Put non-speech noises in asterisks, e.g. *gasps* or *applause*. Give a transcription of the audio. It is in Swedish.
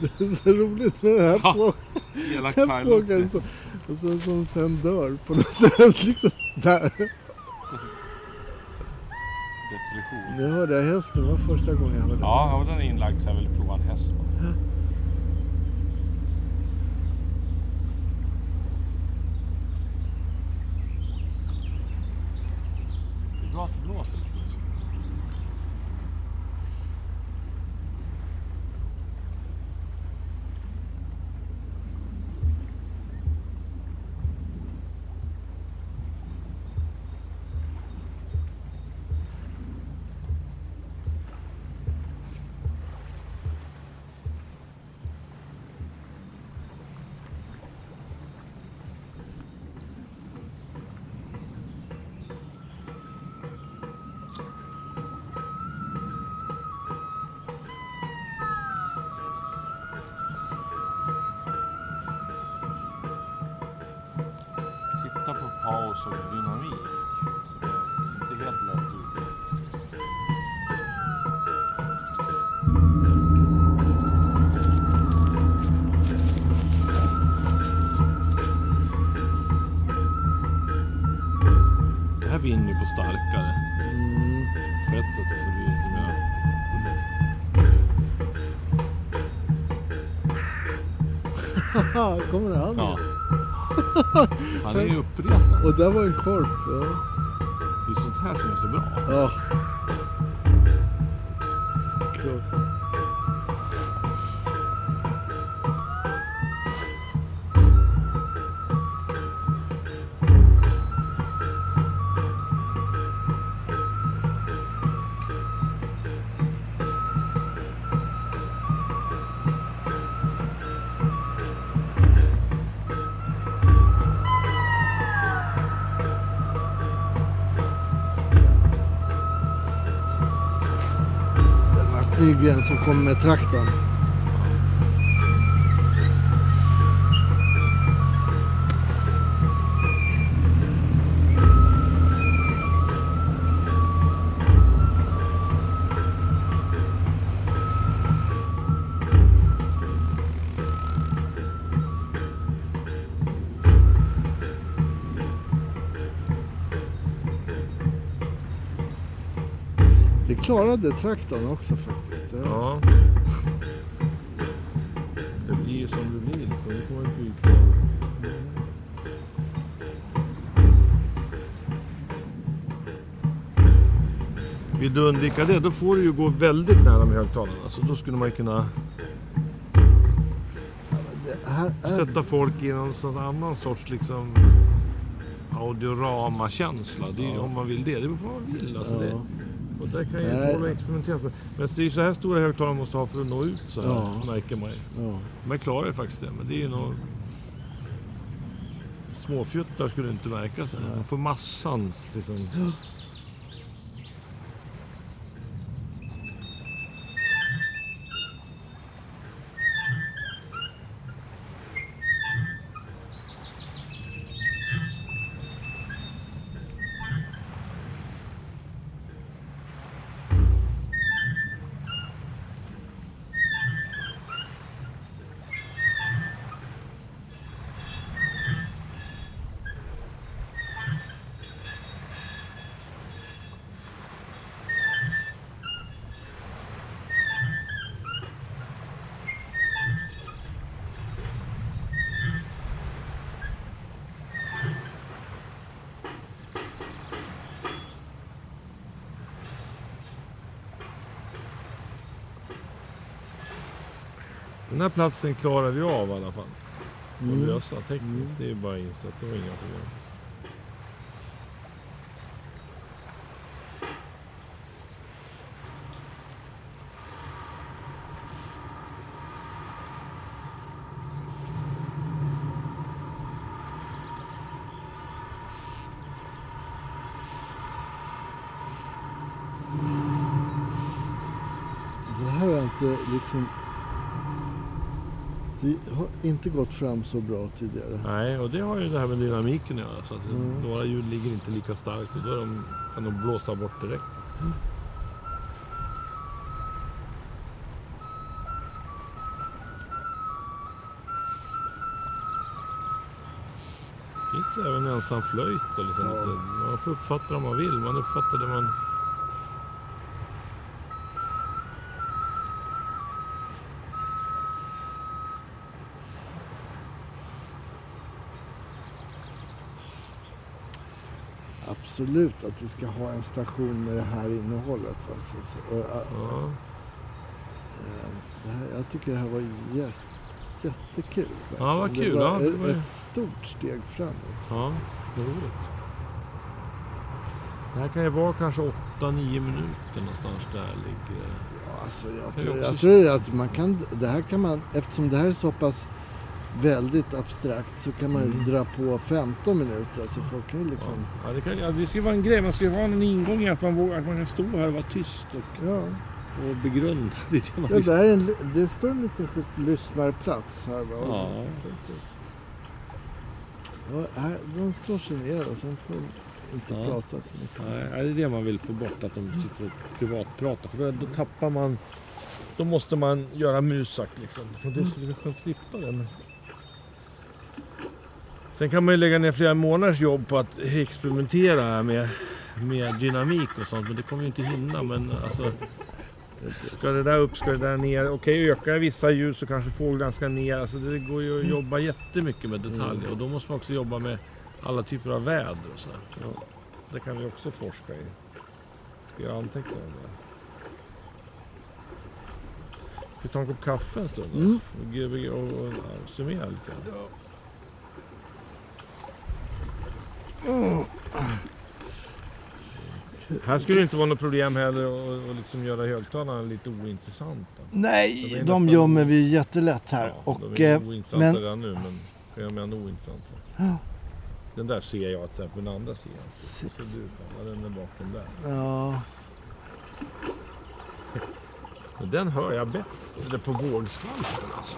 *laughs* Det är så roligt med den här Ja. *laughs* Elak Den farbror. fågeln som, och sen, som sen dör på något *laughs* sätt. Liksom. Där. Depression. Nu hörde jag hästen. Det var första gången jag hörde Ja, och den är inlagd så jag vill prova en häst. bara. *gasps* och dynamik. Det är inte helt lätt ut. Det här vinner ju på starkare. Mm. Sätt så blir det lite mer... *laughs* Kommer han Ja. ja. Han är ju uppretad. Och där var en korp. Ja. Det är sånt här som är så bra. ja. Nygren som kommer med traktorn. Det klarade traktorn också faktiskt. Ja. Ja. Det blir ju som det blir. Så det får man flygplan. Vill du undvika det, då får du ju gå väldigt nära med högtalarna. Så då skulle man ju kunna Det sätta folk i någon sån annan sorts liksom audiorama-känsla. Det är, ju- Ja. Om man vill det. Det beror på vad man vill. Alltså det, Ja. Och där kan ju hålla experimentera. Men det är ju så här stora högtalare man måste ha för att nå ut så här, Ja. märker man ju. Ja. Man klarar ju faktiskt det, men det är ju nog... Småfjuttar skulle inte märka sig. Man får massan liksom. Den här platsen klarar vi av i alla fall. Att Mm. lösa tekniskt. Det är bara att inse att det var inga problem. Det här har jag inte liksom det har inte gått fram så bra tidigare. Nej, och det har ju det här med dynamiken att göra. Så att mm. Några ljud ligger inte lika starkt och då de, kan de blåsa bort direkt. Mm. Det finns även ensam flöjt liksom. Ja. Man får uppfatta det man vill. Man uppfattar det man Absolut att vi ska ha en station med det här innehållet. Alltså. Så, och, äh, Ja. det här, jag tycker det här var jä, jättekul. Ja, vad kul. Det var, Ja, det var- ett stort steg framåt. Ja, roligt. Det här kan ju vara kanske 8-9 minuter någonstans där ligger. Ja, alltså, jag, tror, jag tror att man kan, det här kan man, eftersom det här är så pass väldigt abstrakt så kan man ju Mm. dra på 15 minuter. Alltså folk kan ju liksom, Ja, det, kan, ja, det ska vara en grej. Man ska ju ha en ingång i att man, vågar, att man kan stå här och vara tyst och, ja. och begrunda. *laughs* Det man ja där är en, det står en liten lyssnarplats här. Va? Ja. Ja, här, de slår sig ner och sen får de inte Ja. prata så mycket. Nej, det är det man vill få bort, att de sitter och privatpratar. För då, då tappar man... Då måste man göra musak liksom. Och det skulle vi kunna slippa det. Sen kan man ju lägga ner flera månaders jobb på att experimentera med, med dynamik och sånt. Men det kommer ju inte hinna. Men alltså, ska det där upp, ska det där ner. Okej, ökar jag vissa ljus så kanske fåglarna ska ner. Alltså, det går ju att jobba jättemycket med detaljer. Och då måste man också jobba med alla typer av väder och sådär. Ja. Det kan vi också forska i. Ska jag anteckna om det? Ska vi ta en kopp kaffe en stund? Mm. Och, och, och, och summera lite Här skulle det inte vara något problem heller att att liksom göra högtalarna lite ointressanta. De Nej, de nästan- gömmer vi jättelätt här. Ja, och, de är eh, ointressanta men- nu men kan jag med ointressanta. Ja. Den där ser jag till exempel, den andra ser jag inte. Och så du, ja, den är bakom där. ja, den hör jag bättre på vågskvalpen alltså.